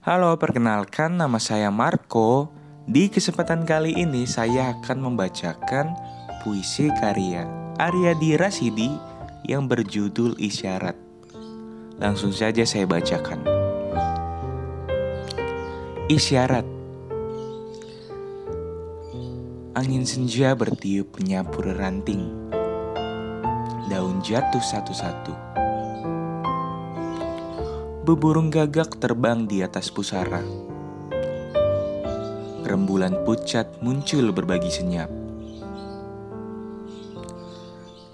Halo, perkenalkan nama saya Marco. Di kesempatan kali ini saya akan membacakan puisi karya Arya Rasidi yang berjudul Isyarat. Langsung saja saya bacakan. Isyarat Angin senja bertiup menyapu ranting Daun jatuh satu-satu Beburung gagak terbang di atas pusara Rembulan pucat muncul berbagi senyap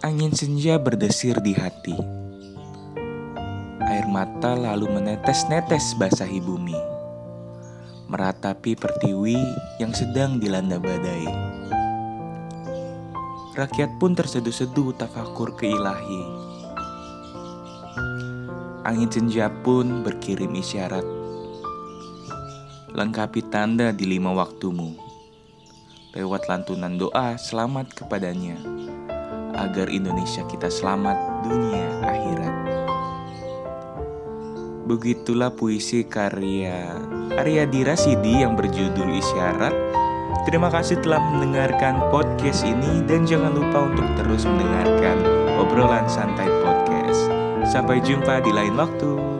Angin senja berdesir di hati Air mata lalu menetes-netes basahi bumi meratapi pertiwi yang sedang dilanda badai. Rakyat pun terseduh-seduh tafakur ke ilahi. Angin senja pun berkirim isyarat. Lengkapi tanda di lima waktumu. Lewat lantunan doa selamat kepadanya. Agar Indonesia kita selamat dunia akhirat. Begitulah puisi karya Arya Dirasidi yang berjudul Isyarat. Terima kasih telah mendengarkan podcast ini dan jangan lupa untuk terus mendengarkan obrolan santai. Sampai jumpa di lain waktu.